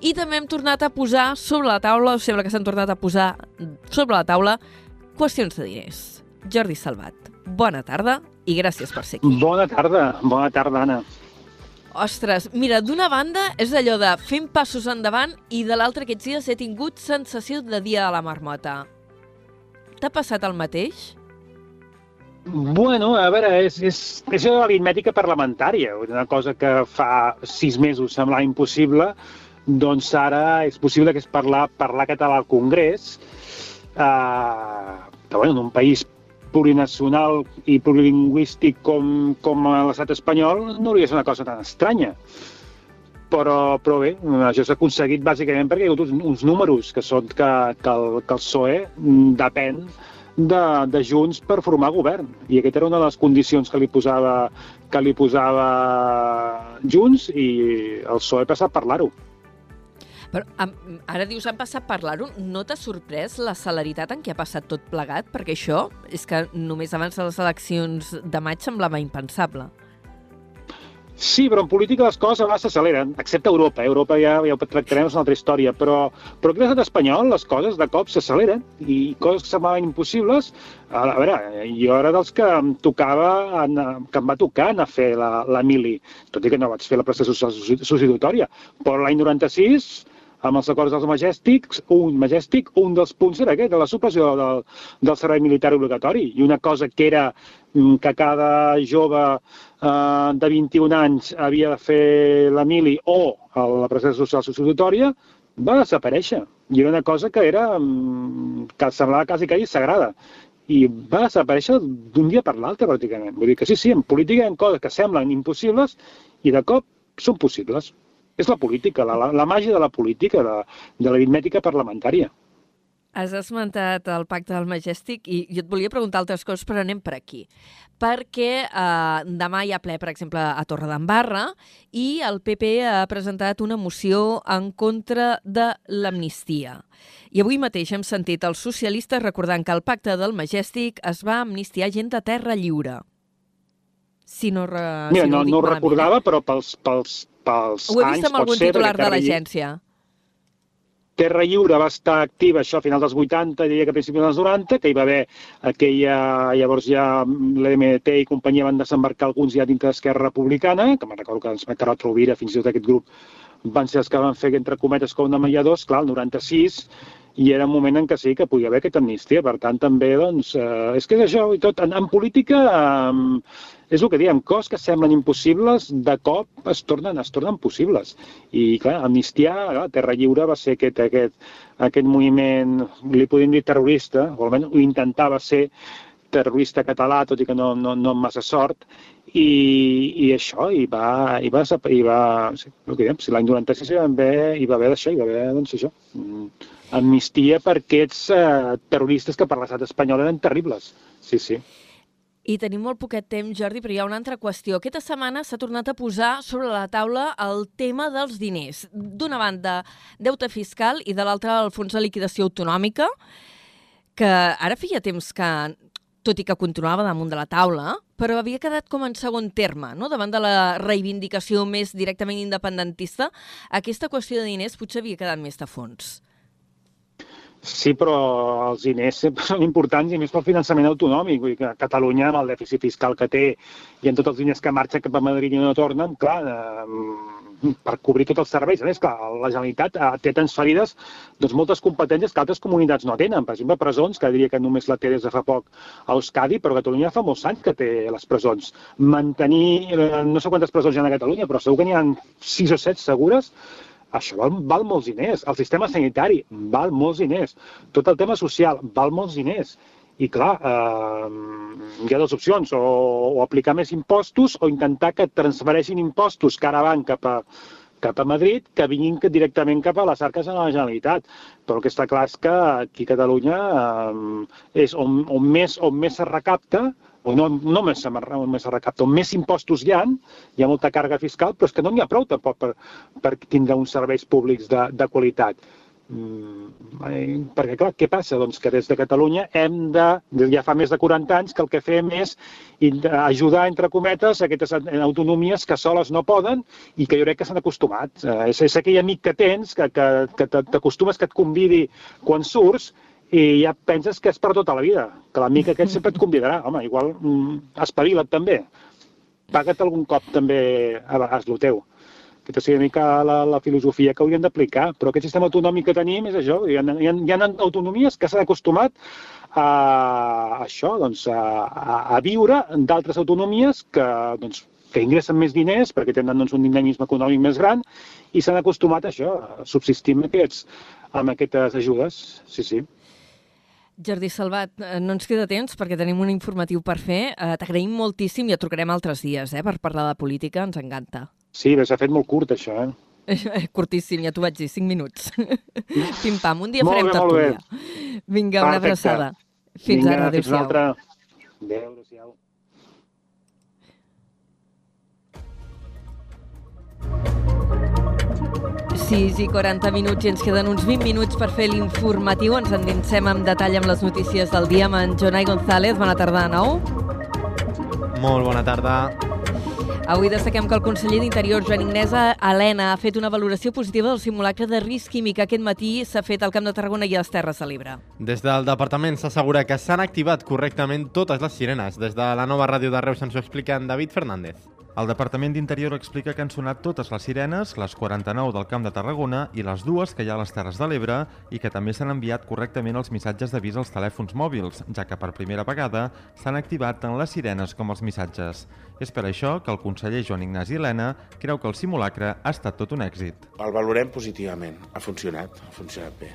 i també hem tornat a posar sobre la taula, o sembla que s'han tornat a posar sobre la taula, qüestions de diners. Jordi Salvat, bona tarda i gràcies per ser aquí. Bona tarda, bona tarda, Anna. Ostres, mira, d'una banda és allò de fent passos endavant i de l'altra aquests dies he tingut sensació de dia de la marmota. T'ha passat el mateix? Bueno, a veure, és, és, és l'aritmètica parlamentària, una cosa que fa sis mesos semblava impossible, doncs ara és possible que és parlar, parlar català al Congrés, eh, que, bueno, en un país plurinacional i plurilingüístic com, com l'estat espanyol no hauria de ser una cosa tan estranya. Però, però bé, això s'ha aconseguit bàsicament perquè hi ha hagut uns, uns números que són que, que, el, que el PSOE depèn de, de Junts per formar govern. I aquesta era una de les condicions que li posava, que li posava Junts i el PSOE passa a parlar-ho. Però ara dius, han passat parlar-ho. No t'ha sorprès la celeritat en què ha passat tot plegat? Perquè això és que només abans de les eleccions de maig semblava impensable. Sí, però en política les coses a vegades s'acceleren, excepte Europa. Eh? Europa ja, ja ho tractarem, és una altra història. Però, però aquí a l'estat espanyol les coses de cop s'acceleren i coses que semblaven impossibles... A veure, jo era dels que em tocava, anar, que em va tocar anar a fer la, la mili, tot i que no vaig fer la prestació substitutòria. Però l'any 96 amb els acords dels Magèstics, un Magèstic, un dels punts era aquest, de la supressió del, del servei militar obligatori. I una cosa que era mm, que cada jove eh, de 21 anys havia de fer la mili o la presència social substitutòria, va desaparèixer. I era una cosa que era mm, que semblava quasi que sagrada i va desaparèixer d'un dia per l'altre, pràcticament. Vull dir que sí, sí, en política hi ha coses que semblen impossibles i de cop són possibles. És la política, la, la, la màgia de la política, de, de l'aritmètica parlamentària. Has esmentat el pacte del Majestic i jo et volia preguntar altres coses, però anem per aquí. Perquè eh, demà hi ha ple, per exemple, a Torre d'Embarra i el PP ha presentat una moció en contra de l'amnistia. I avui mateix hem sentit els socialistes recordant que el pacte del Majestic es va amnistiar gent de terra lliure. Si no, re... Mira, si no, no, no ho recordava, però pels, pels, pels Ho he anys vist amb algun ser, titular de l'agència. Terra Lliure va estar activa això a finals dels 80, diria que a principis dels 90, que hi va haver aquella, llavors ja l'MT i companyia van desembarcar alguns ja dintre d'Esquerra Republicana, que me'n recordo que ens Carot Rovira, fins i tot aquest grup, van ser els que van fer, entre cometes, com de mediadors, clar, el 96, i era un moment en què sí que podia haver aquesta amnistia. Per tant, també, doncs, eh, és que és això, i tot, en, en política, eh, és el que diem, coses que semblen impossibles, de cop es tornen, es tornen possibles. I, clar, amnistiar, clar, Terra Lliure va ser aquest, aquest, aquest moviment, li podem dir terrorista, o almenys ho intentava ser, terrorista català, tot i que no, no, no amb massa sort, i, i això, i va, i va, i va sí, el que diem, si l'any 96 hi va haver, hi va haver d'això, hi va haver, doncs, això, mm, amnistia per aquests eh, terroristes que per l'estat espanyol eren terribles. Sí, sí. I tenim molt poquet temps, Jordi, però hi ha una altra qüestió. Aquesta setmana s'ha tornat a posar sobre la taula el tema dels diners. D'una banda, deute fiscal i de l'altra, el fons de liquidació autonòmica, que ara feia temps que, tot i que continuava damunt de la taula, però havia quedat com en segon terme, no? davant de la reivindicació més directament independentista, aquesta qüestió de diners potser havia quedat més de fons. Sí, però els diners sempre són importants i més pel finançament autonòmic. Vull dir que Catalunya, amb el dèficit fiscal que té i en tots els diners que marxen cap a Madrid i no tornen, clar, eh, per cobrir tots els serveis. A més, clar, la Generalitat eh, té transferides doncs, moltes competències que altres comunitats no tenen. Per exemple, presons, que diria que només la té des de fa poc a Euskadi, però Catalunya fa molts anys que té les presons. Mantenir, eh, no sé quantes presons hi ha a Catalunya, però segur que n'hi ha sis o set segures, això val, val molts diners. El sistema sanitari val molts diners. Tot el tema social val molts diners. I clar, eh, hi ha dues opcions, o, o aplicar més impostos o intentar que transfereixin impostos que ara van cap a, cap a Madrid, que vinguin directament cap a les arques de la Generalitat. Però el que està clar és que aquí a Catalunya eh, és on, on més, on més se recapta, o no, no més, més recapta, més impostos hi ha, hi ha molta càrrega fiscal, però és que no n'hi ha prou tampoc per, per tindre uns serveis públics de, de qualitat. Mm, perquè, clar, què passa? Doncs que des de Catalunya hem de, ja fa més de 40 anys que el que fem és ajudar, entre cometes, aquestes autonomies que soles no poden i que jo crec que s'han acostumat. Eh, és, és aquell amic que tens, que, que, que t'acostumes que et convidi quan surts i ja penses que és per tota la vida, que l'amic aquest sempre et convidarà. Home, igual mm, espavila't també. Paga't algun cop també a vegades el teu. Aquesta seria una mica la, la filosofia que hauríem d'aplicar. Però aquest sistema autonòmic que tenim és això. Hi ha, hi ha, hi ha autonomies que s'han acostumat a, a això, doncs, a, a, a viure d'altres autonomies que, doncs, que ingressen més diners perquè tenen doncs, un dinamisme econòmic més gran i s'han acostumat a això, a subsistir amb, aquests, amb aquestes ajudes. Sí, sí. Jordi Salvat, eh, no ens queda temps perquè tenim un informatiu per fer. Eh, T'agraïm moltíssim i et trucarem altres dies eh, per parlar de política, ens encanta. Sí, s'ha fet molt curt, això, eh? [laughs] Curtíssim, ja t'ho vaig dir, 5 minuts. [laughs] Pim-pam, un dia molt farem tertúlia. Vinga, una abraçada. Fins Vinga, ara, adéu-siau. Adéu, adéu-siau. 6 i 40 minuts i ens queden uns 20 minuts per fer l'informatiu. Ens endinsem amb detall amb les notícies del dia amb en Jonai González. Bona tarda de nou. Molt bona tarda. Avui destaquem que el conseller d'Interior, Joan Ignesa Helena, ha fet una valoració positiva del simulacre de risc químic que aquest matí s'ha fet al Camp de Tarragona i a les Terres de l'Ebre. Des del departament s'assegura que s'han activat correctament totes les sirenes. Des de la nova ràdio de Reus ens ho explica en David Fernández. El Departament d'Interior explica que han sonat totes les sirenes, les 49 del Camp de Tarragona i les dues que hi ha a les Terres de l'Ebre i que també s'han enviat correctament els missatges d'avís als telèfons mòbils, ja que per primera vegada s'han activat tant les sirenes com els missatges. És per això que el conseller Joan Ignasi Helena creu que el simulacre ha estat tot un èxit. El valorem positivament. Ha funcionat, ha funcionat bé.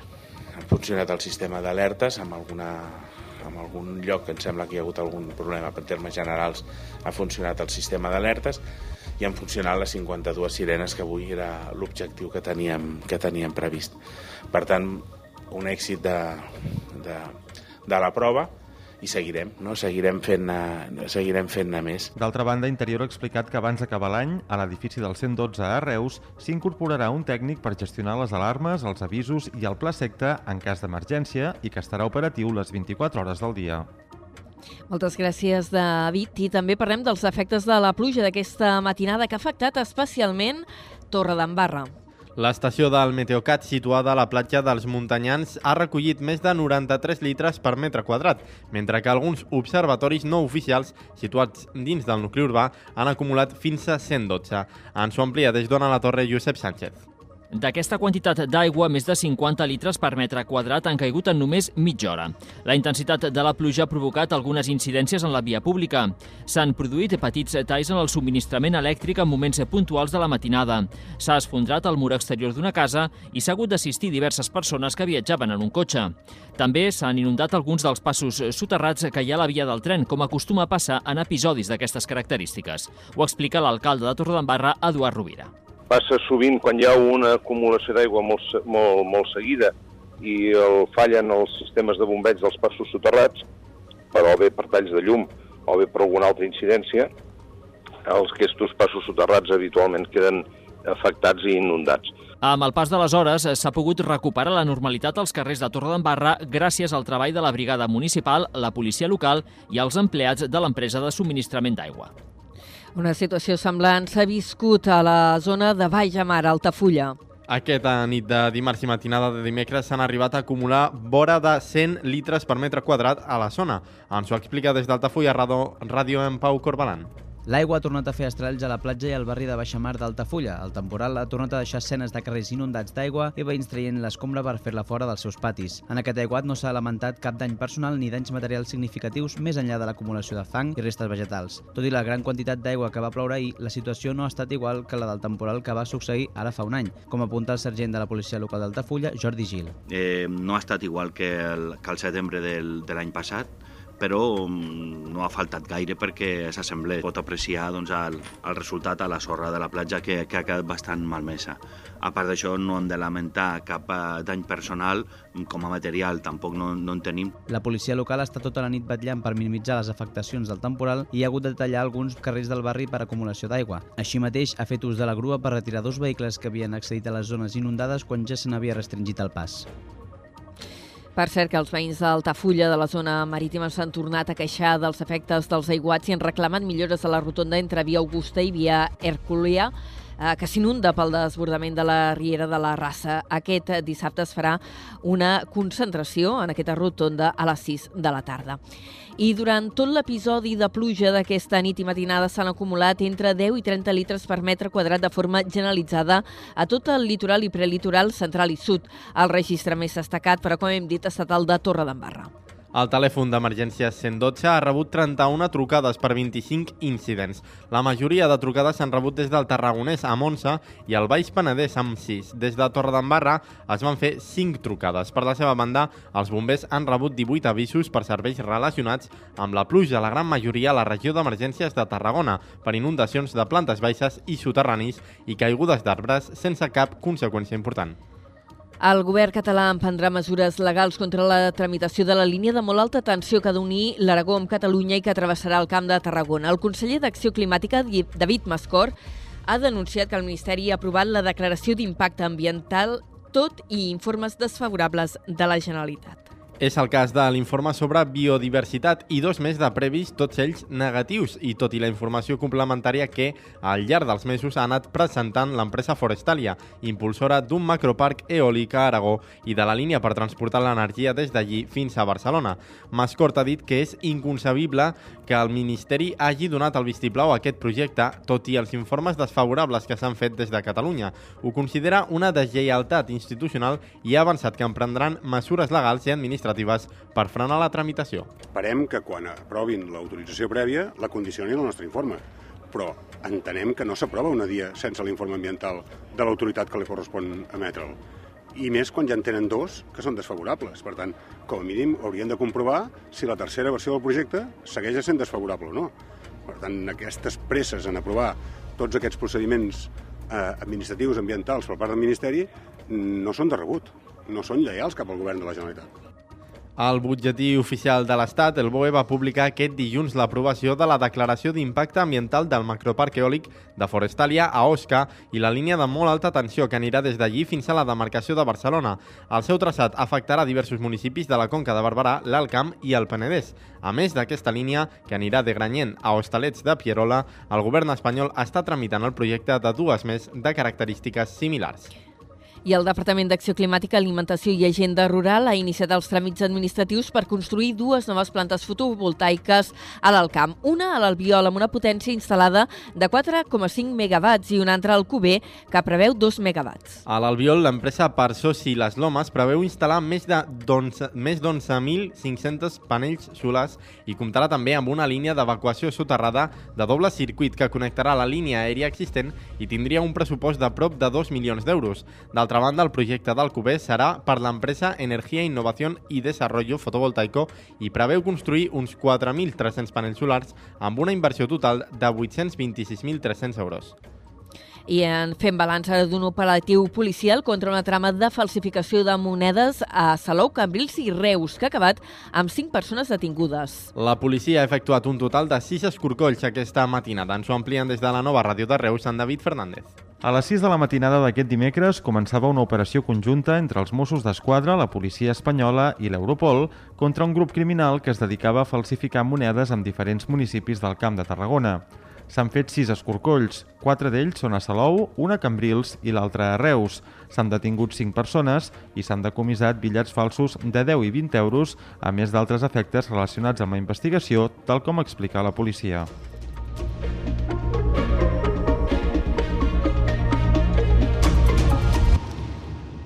Ha funcionat el sistema d'alertes amb alguna en algun lloc que em sembla que hi ha hagut algun problema, per termes generals ha funcionat el sistema d'alertes i han funcionat les 52 sirenes que avui era l'objectiu que teníem, que teníem previst. Per tant, un èxit de, de, de la prova i seguirem, no? seguirem fent-ne seguirem fent més. D'altra banda, Interior ha explicat que abans d'acabar l'any, a l'edifici del 112 a Reus, s'incorporarà un tècnic per gestionar les alarmes, els avisos i el pla secte en cas d'emergència i que estarà operatiu les 24 hores del dia. Moltes gràcies, David. I també parlem dels efectes de la pluja d'aquesta matinada que ha afectat especialment Torre d'Embarra. L'estació del Meteocat, situada a la platja dels Muntanyans, ha recollit més de 93 litres per metre quadrat, mentre que alguns observatoris no oficials, situats dins del nucli urbà, han acumulat fins a 112. Ens ho amplia des d'Ona la Torre Josep Sánchez. D'aquesta quantitat d'aigua, més de 50 litres per metre quadrat han caigut en només mitja hora. La intensitat de la pluja ha provocat algunes incidències en la via pública. S'han produït petits talls en el subministrament elèctric en moments puntuals de la matinada. S'ha esfondrat el mur exterior d'una casa i s'ha hagut d'assistir diverses persones que viatjaven en un cotxe. També s'han inundat alguns dels passos soterrats que hi ha a la via del tren, com acostuma a passar en episodis d'aquestes característiques. Ho explica l'alcalde de Torredembarra, Eduard Rovira passa sovint quan hi ha una acumulació d'aigua molt, molt, molt seguida i el fallen els sistemes de bombeig dels passos soterrats, però bé per talls de llum o bé per alguna altra incidència, els aquests passos soterrats habitualment queden afectats i inundats. Amb el pas de les hores s'ha pogut recuperar la normalitat als carrers de Torredembarra gràcies al treball de la brigada municipal, la policia local i els empleats de l'empresa de subministrament d'aigua. Una situació semblant s'ha viscut a la zona de Mar, Altafulla. Aquesta nit de dimarts i matinada de dimecres s'han arribat a acumular vora de 100 litres per metre quadrat a la zona. Ens ho explica des d'Altafulla Ràdio en Pau Corbalan. L'aigua ha tornat a fer estralls a la platja i al barri de Baixamar d'Altafulla. El temporal ha tornat a deixar escenes de carrers inundats d'aigua i veïns traient l'escombra per fer-la fora dels seus patis. En aquest aiguat no s'ha lamentat cap dany personal ni danys materials significatius més enllà de l'acumulació de fang i restes vegetals. Tot i la gran quantitat d'aigua que va ploure ahir, la situació no ha estat igual que la del temporal que va succeir ara fa un any, com apunta el sergent de la policia local d'Altafulla, Jordi Gil. Eh, no ha estat igual que el, que el setembre del, de l'any passat, però mm, no ha faltat gaire perquè s'assemblés. Pot apreciar doncs, el, el resultat a la sorra de la platja que, que ha quedat bastant malmesa. A part d'això, no hem de lamentar cap eh, dany personal com a material, tampoc no, no en tenim. La policia local està tota la nit vetllant per minimitzar les afectacions del temporal i ha hagut de tallar alguns carrers del barri per acumulació d'aigua. Així mateix, ha fet ús de la grua per retirar dos vehicles que havien accedit a les zones inundades quan ja se n'havia restringit el pas. Per cert, que els veïns d'Altafulla de la zona marítima s'han tornat a queixar dels efectes dels aiguats i han reclamat millores a la rotonda entre Via Augusta i Via Hercúlia, eh, que s'inunda pel desbordament de la Riera de la Rassa. Aquest dissabte es farà una concentració en aquesta rotonda a les 6 de la tarda. I durant tot l'episodi de pluja d'aquesta nit i matinada s'han acumulat entre 10 i 30 litres per metre quadrat de forma generalitzada a tot el litoral i prelitoral central i sud. El registre més destacat, però com hem dit, ha estat el de Torre d'Embarra. El telèfon d'emergència 112 ha rebut 31 trucades per 25 incidents. La majoria de trucades s'han rebut des del Tarragonès a Monza i el Baix Penedès amb 6. Des de Torredembarra es van fer 5 trucades. Per la seva banda, els bombers han rebut 18 avisos per serveis relacionats amb la pluja, la gran majoria a la regió d'emergències de Tarragona, per inundacions de plantes baixes i soterranis i caigudes d'arbres sense cap conseqüència important. El govern català emprendrà mesures legals contra la tramitació de la línia de molt alta tensió que ha d'unir l'Aragó amb Catalunya i que travessarà el Camp de Tarragona. El conseller d'Acció Climàtica, David Mascor, ha denunciat que el Ministeri ha aprovat la declaració d'impacte ambiental tot i informes desfavorables de la Generalitat. És el cas de l'informe sobre biodiversitat i dos més de previs, tots ells negatius, i tot i la informació complementària que al llarg dels mesos ha anat presentant l'empresa Forestalia, impulsora d'un macroparc eòlic a Aragó i de la línia per transportar l'energia des d'allí fins a Barcelona. Mascort ha dit que és inconcebible que el Ministeri hagi donat el vistiplau a aquest projecte, tot i els informes desfavorables que s'han fet des de Catalunya. Ho considera una deslleialtat institucional i ha avançat que emprendran mesures legals i administratives administratives per frenar la tramitació. Esperem que quan aprovin l'autorització prèvia la condicionin al nostre informe, però entenem que no s'aprova una dia sense l'informe ambiental de l'autoritat que li correspon emetre'l. I més quan ja en tenen dos que són desfavorables. Per tant, com a mínim haurien de comprovar si la tercera versió del projecte segueix sent desfavorable o no. Per tant, aquestes presses en aprovar tots aquests procediments eh, administratius, ambientals per part del Ministeri no són de rebut, no són lleials cap al govern de la Generalitat. El butlletí oficial de l'Estat, el BOE, va publicar aquest dilluns l'aprovació de la declaració d'impacte ambiental del macroparc eòlic de Forestalia a Osca i la línia de molt alta tensió que anirà des d'allí fins a la demarcació de Barcelona. El seu traçat afectarà diversos municipis de la Conca de Barberà, l'Alt Camp i el Penedès. A més d'aquesta línia, que anirà de Granyent a Hostalets de Pierola, el govern espanyol està tramitant el projecte de dues més de característiques similars i el Departament d'Acció Climàtica, Alimentació i Agenda Rural ha iniciat els tràmits administratius per construir dues noves plantes fotovoltaiques a l'Alcamp. Una a l'Albiol amb una potència instal·lada de 4,5 megawatts i una altra al Cuber que preveu 2 megawatts. A l'Albiol, l'empresa Parsosi Les Lomes preveu instal·lar més de 11.500 panells solars i comptarà també amb una línia d'evacuació soterrada de doble circuit que connectarà la línia aèria existent i tindria un pressupost de prop de 2 milions d'euros. D'altra banda, el projecte d'Alcubé serà per l'empresa Energia, Innovació i Desarrollo Fotovoltaico i preveu construir uns 4.300 panells solars amb una inversió total de 826.300 euros i en fem balanç d'un operatiu policial contra una trama de falsificació de monedes a Salou, Cambrils i Reus, que ha acabat amb cinc persones detingudes. La policia ha efectuat un total de sis escorcolls aquesta matinada. Ens ho amplien des de la nova ràdio de Reus, en David Fernández. A les 6 de la matinada d'aquest dimecres començava una operació conjunta entre els Mossos d'Esquadra, la policia espanyola i l'Europol contra un grup criminal que es dedicava a falsificar monedes en diferents municipis del Camp de Tarragona. S'han fet sis escorcolls, quatre d'ells són a Salou, una a Cambrils i l'altra a Reus. S'han detingut cinc persones i s'han decomissat bitllets falsos de 10 i 20 euros, a més d'altres efectes relacionats amb la investigació, tal com explica la policia.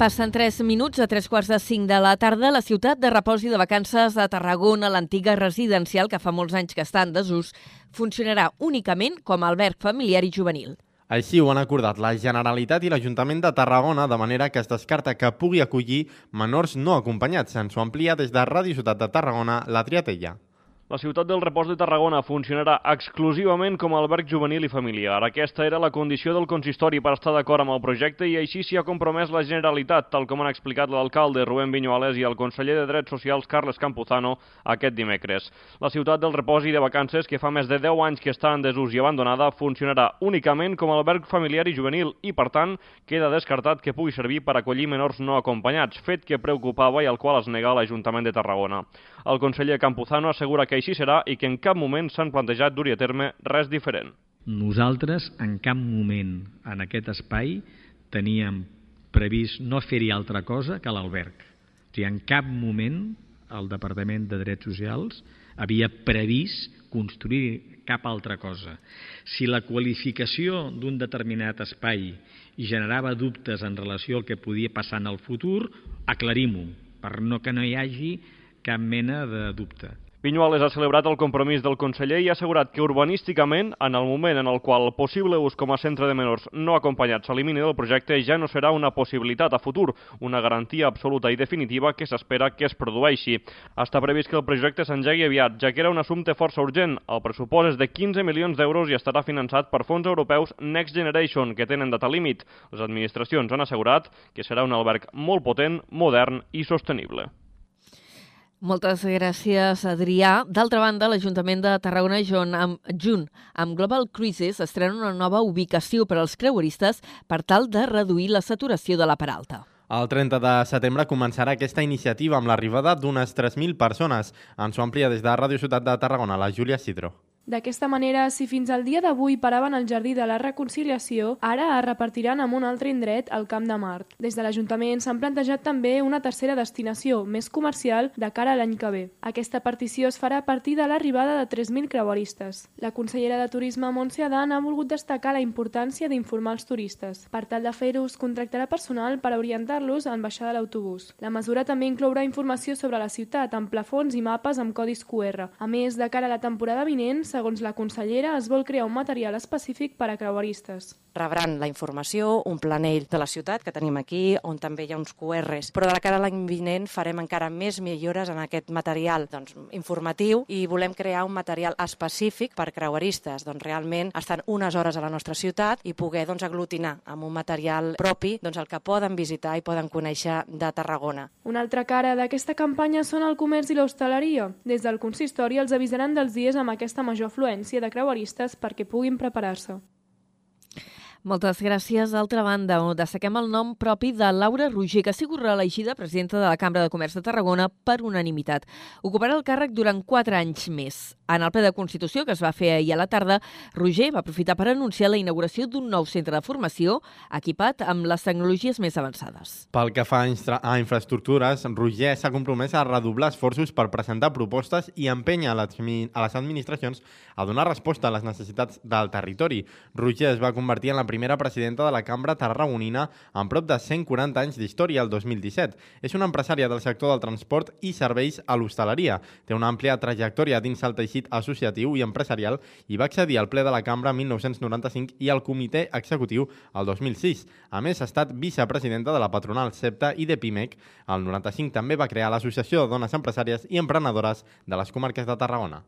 Passen 3 minuts a 3 quarts de 5 de la tarda. La ciutat de repòs i de vacances de Tarragona, l'antiga residencial que fa molts anys que està en desús, funcionarà únicament com a alberg familiar i juvenil. Així ho han acordat la Generalitat i l'Ajuntament de Tarragona, de manera que es descarta que pugui acollir menors no acompanyats. Ens ho amplia des de Ràdio Ciutat de Tarragona, la Triatella. La ciutat del repòs de Tarragona funcionarà exclusivament com a alberg juvenil i familiar. Aquesta era la condició del consistori per estar d'acord amb el projecte i així s'hi ha compromès la Generalitat, tal com han explicat l'alcalde Rubén Viñuales i el conseller de Drets Socials Carles Campuzano aquest dimecres. La ciutat del repòs i de vacances, que fa més de 10 anys que està en desús i abandonada, funcionarà únicament com a alberg familiar i juvenil i, per tant, queda descartat que pugui servir per acollir menors no acompanyats, fet que preocupava i al qual es nega l'Ajuntament de Tarragona. El conseller Campuzano assegura que així serà i que en cap moment s'han plantejat dur a terme res diferent. Nosaltres en cap moment en aquest espai teníem previst no fer-hi altra cosa que l'alberg. O sigui, en cap moment el Departament de Drets Socials havia previst construir cap altra cosa. Si la qualificació d'un determinat espai generava dubtes en relació al que podia passar en el futur, aclarim-ho, per no que no hi hagi cap mena de dubte. Vinyuales ha celebrat el compromís del conseller i ha assegurat que urbanísticament, en el moment en el qual el possible ús com a centre de menors no acompanyat s'elimini del projecte, ja no serà una possibilitat a futur, una garantia absoluta i definitiva que s'espera que es produeixi. Està previst que el projecte s'engegui aviat, ja que era un assumpte força urgent. El pressupost és de 15 milions d'euros i estarà finançat per fons europeus Next Generation, que tenen data límit. Les administracions han assegurat que serà un alberg molt potent, modern i sostenible. Moltes gràcies, Adrià. D'altra banda, l'Ajuntament de Tarragona, junt amb, junt amb Global Cruises, estrena una nova ubicació per als creueristes per tal de reduir la saturació de la Peralta. El 30 de setembre començarà aquesta iniciativa amb l'arribada d'unes 3.000 persones. Ens ho amplia des de Ràdio Ciutat de Tarragona, la Júlia Cidro. D'aquesta manera, si fins al dia d'avui paraven al Jardí de la Reconciliació, ara es repartiran en un altre indret al Camp de Mart. Des de l'Ajuntament s'han plantejat també una tercera destinació, més comercial, de cara a l'any que ve. Aquesta partició es farà a partir de l'arribada de 3.000 creueristes. La consellera de Turisme, Montse Adan, ha volgut destacar la importància d'informar els turistes. Per tal de fer-ho, es contractarà personal per orientar-los en baixar de l'autobús. La mesura també inclourà informació sobre la ciutat, amb plafons i mapes amb codis QR. A més, de cara a la temporada vinent, segons la consellera, es vol crear un material específic per a creueristes. Rebran la informació, un planell de la ciutat que tenim aquí, on també hi ha uns QRs, però de la cara a l'any vinent farem encara més millores en aquest material doncs, informatiu i volem crear un material específic per creueristes, doncs realment estan unes hores a la nostra ciutat i poder doncs, aglutinar amb un material propi doncs, el que poden visitar i poden conèixer de Tarragona. Una altra cara d'aquesta campanya són el comerç i l'hostaleria. Des del consistori els avisaran dels dies amb aquesta major afluència de creueristes perquè puguin preparar-se. Moltes gràcies. D'altra banda, destaquem el nom propi de Laura Roger, que ha sigut reelegida presidenta de la Cambra de Comerç de Tarragona per unanimitat. Ocuparà el càrrec durant quatre anys més. En el ple de Constitució, que es va fer ahir a la tarda, Roger va aprofitar per anunciar la inauguració d'un nou centre de formació equipat amb les tecnologies més avançades. Pel que fa a infraestructures, Roger s'ha compromès a redoblar esforços per presentar propostes i empènyer a les administracions a donar resposta a les necessitats del territori. Roger es va convertir en la primera presidenta de la Cambra Tarragonina amb prop de 140 anys d'història el 2017. És una empresària del sector del transport i serveis a l'hostaleria. Té una àmplia trajectòria dins el teixit associatiu i empresarial i va accedir al ple de la Cambra 1995 i al comitè executiu el 2006. A més, ha estat vicepresidenta de la patronal CEPTA i de PIMEC. El 95 també va crear l'Associació de Dones Empresàries i Emprenedores de les comarques de Tarragona.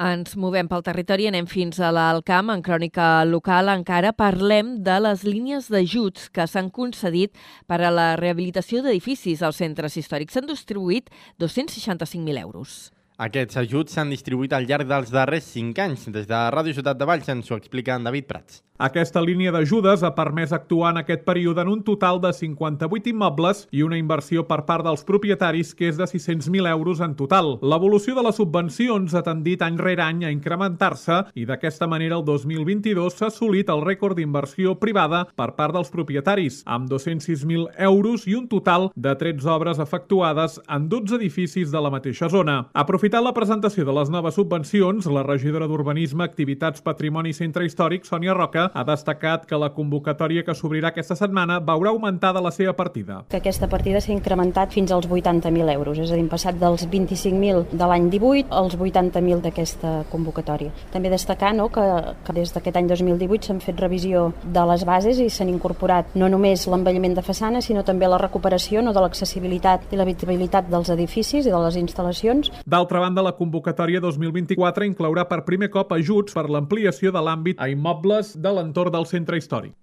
Ens movem pel territori, anem fins a l'Alcamp. En crònica local encara parlem de les línies d'ajuts que s'han concedit per a la rehabilitació d'edificis als centres històrics. S'han distribuït 265.000 euros. Aquests ajuts s'han distribuït al llarg dels darrers 5 anys. Des de Ràdio Ciutat de Valls ens ho explica en David Prats. Aquesta línia d'ajudes ha permès actuar en aquest període en un total de 58 immobles i una inversió per part dels propietaris que és de 600.000 euros en total. L'evolució de les subvencions ha tendit any rere any a incrementar-se i d'aquesta manera el 2022 s'ha assolit el rècord d'inversió privada per part dels propietaris, amb 206.000 euros i un total de 13 obres efectuades en 12 edificis de la mateixa zona. Aprofitant la presentació de les noves subvencions, la regidora d'Urbanisme, Activitats, Patrimoni i Centre Històric, Sònia Roca, ha destacat que la convocatòria que s'obrirà aquesta setmana veurà augmentada la seva partida. Que aquesta partida s'ha incrementat fins als 80.000 euros, és a dir, passat dels 25.000 de l'any 18 als 80.000 d'aquesta convocatòria. També destacar no, que, que des d'aquest any 2018 s'han fet revisió de les bases i s'han incorporat no només l'envelliment de façana, sinó també la recuperació no, de l'accessibilitat i l'habitabilitat dels edificis i de les instal·lacions. D'altra banda, la convocatòria 2024 inclourà per primer cop ajuts per l'ampliació de l'àmbit a immobles de l'entorn del centre històric.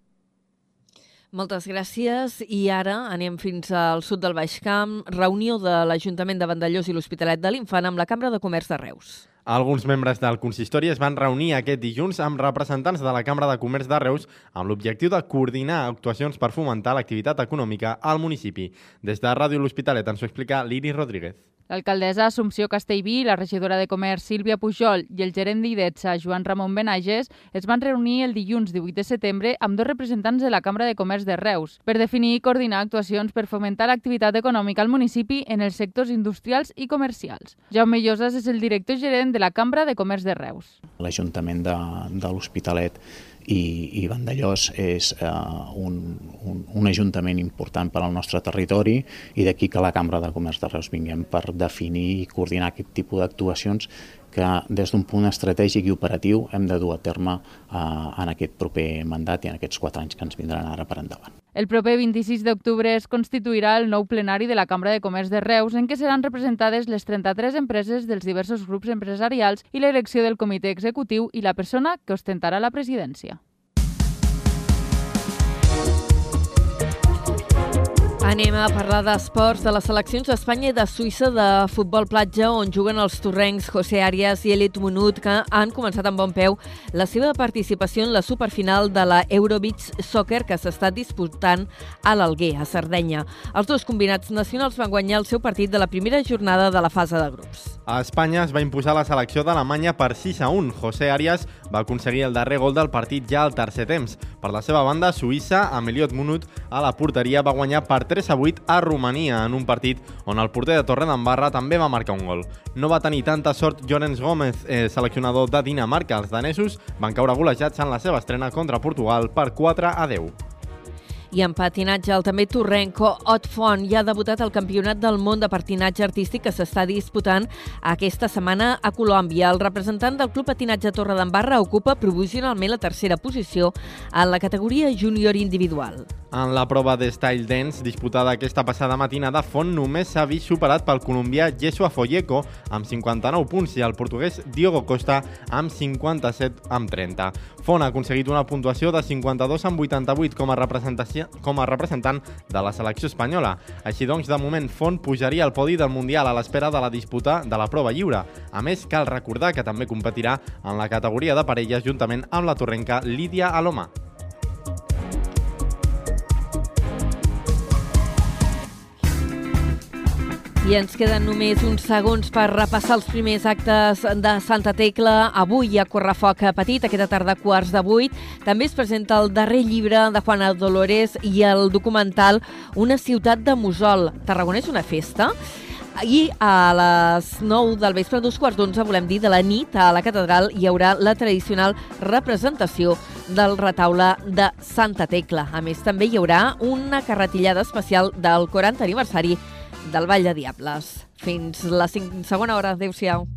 Moltes gràcies i ara anem fins al sud del Baix Camp, reunió de l'Ajuntament de Vandellós i l'Hospitalet de l'Infant amb la Cambra de Comerç de Reus. Alguns membres del consistori es van reunir aquest dilluns amb representants de la Cambra de Comerç de Reus amb l'objectiu de coordinar actuacions per fomentar l'activitat econòmica al municipi. Des de Ràdio L'Hospitalet ens ho explica l'Iris Rodríguez. L'alcaldessa Assumpció Castellví, la regidora de Comerç Sílvia Pujol i el gerent d'IDETSA Joan Ramon Benages es van reunir el dilluns 18 de setembre amb dos representants de la Cambra de Comerç de Reus per definir i coordinar actuacions per fomentar l'activitat econòmica al municipi en els sectors industrials i comercials. Jaume Llosas és el director gerent de la Cambra de Comerç de Reus. L'Ajuntament de, de l'Hospitalet i, i Vandellós és eh, un, un, un ajuntament important per al nostre territori i d'aquí que la Cambra de Comerç de Reus vinguem per definir i coordinar aquest tipus d'actuacions que des d'un punt estratègic i operatiu hem de dur a terme eh, en aquest proper mandat i en aquests quatre anys que ens vindran ara per endavant. El proper 26 d'octubre es constituirà el nou plenari de la Cambra de Comerç de Reus en què seran representades les 33 empreses dels diversos grups empresarials i l'elecció del comitè executiu i la persona que ostentarà la presidència. Anem a parlar d'esports de les seleccions d'Espanya i de Suïssa de futbol platja on juguen els torrencs José Arias i Elit Munut que han començat amb bon peu la seva participació en la superfinal de la Eurobeach Soccer que s'està disputant a l'Alguer, a Sardenya. Els dos combinats nacionals van guanyar el seu partit de la primera jornada de la fase de grups. A Espanya es va imposar la selecció d'Alemanya per 6 a 1. José Arias va aconseguir el darrer gol del partit ja al tercer temps. Per la seva banda, Suïssa, amb Eliot Munut a la porteria, va guanyar per 3 a 8 a Romania en un partit on el porter de Torredembarra també va marcar un gol. No va tenir tanta sort Llorenç Gómez, eh, seleccionador de Dinamarca. Els danesos van caure golejats en la seva estrena contra Portugal per 4 a 10. I en patinatge, el també torrenco Ot Font ja ha debutat al Campionat del Món de Patinatge Artístic que s'està disputant aquesta setmana a Colòmbia. El representant del Club Patinatge Torre d'Embarra ocupa provisionalment la tercera posició en la categoria júnior individual. En la prova de Style Dance disputada aquesta passada matinada, Font només s'ha vist superat pel colombià Yeshua Folleco amb 59 punts i el portuguès Diogo Costa amb 57 amb 30. Font ha aconseguit una puntuació de 52 amb 88 com a, representació, com a representant de la selecció espanyola. Així doncs, de moment, Font pujaria al podi del Mundial a l'espera de la disputa de la prova lliure. A més, cal recordar que també competirà en la categoria de parelles juntament amb la torrenca Lídia Alomà. I ens queden només uns segons per repassar els primers actes de Santa Tecla. Avui a Correfoc Petit, aquesta tarda quarts de vuit. També es presenta el darrer llibre de Juana Dolores i el documental Una ciutat de Musol. Tarragona és una festa? I a les 9 del vespre, dos quarts d'onze, volem dir, de la nit, a la catedral hi haurà la tradicional representació del retaule de Santa Tecla. A més, també hi haurà una carretillada especial del 40 aniversari del Vall de Diables. Fins la segona hora. Adéu-siau.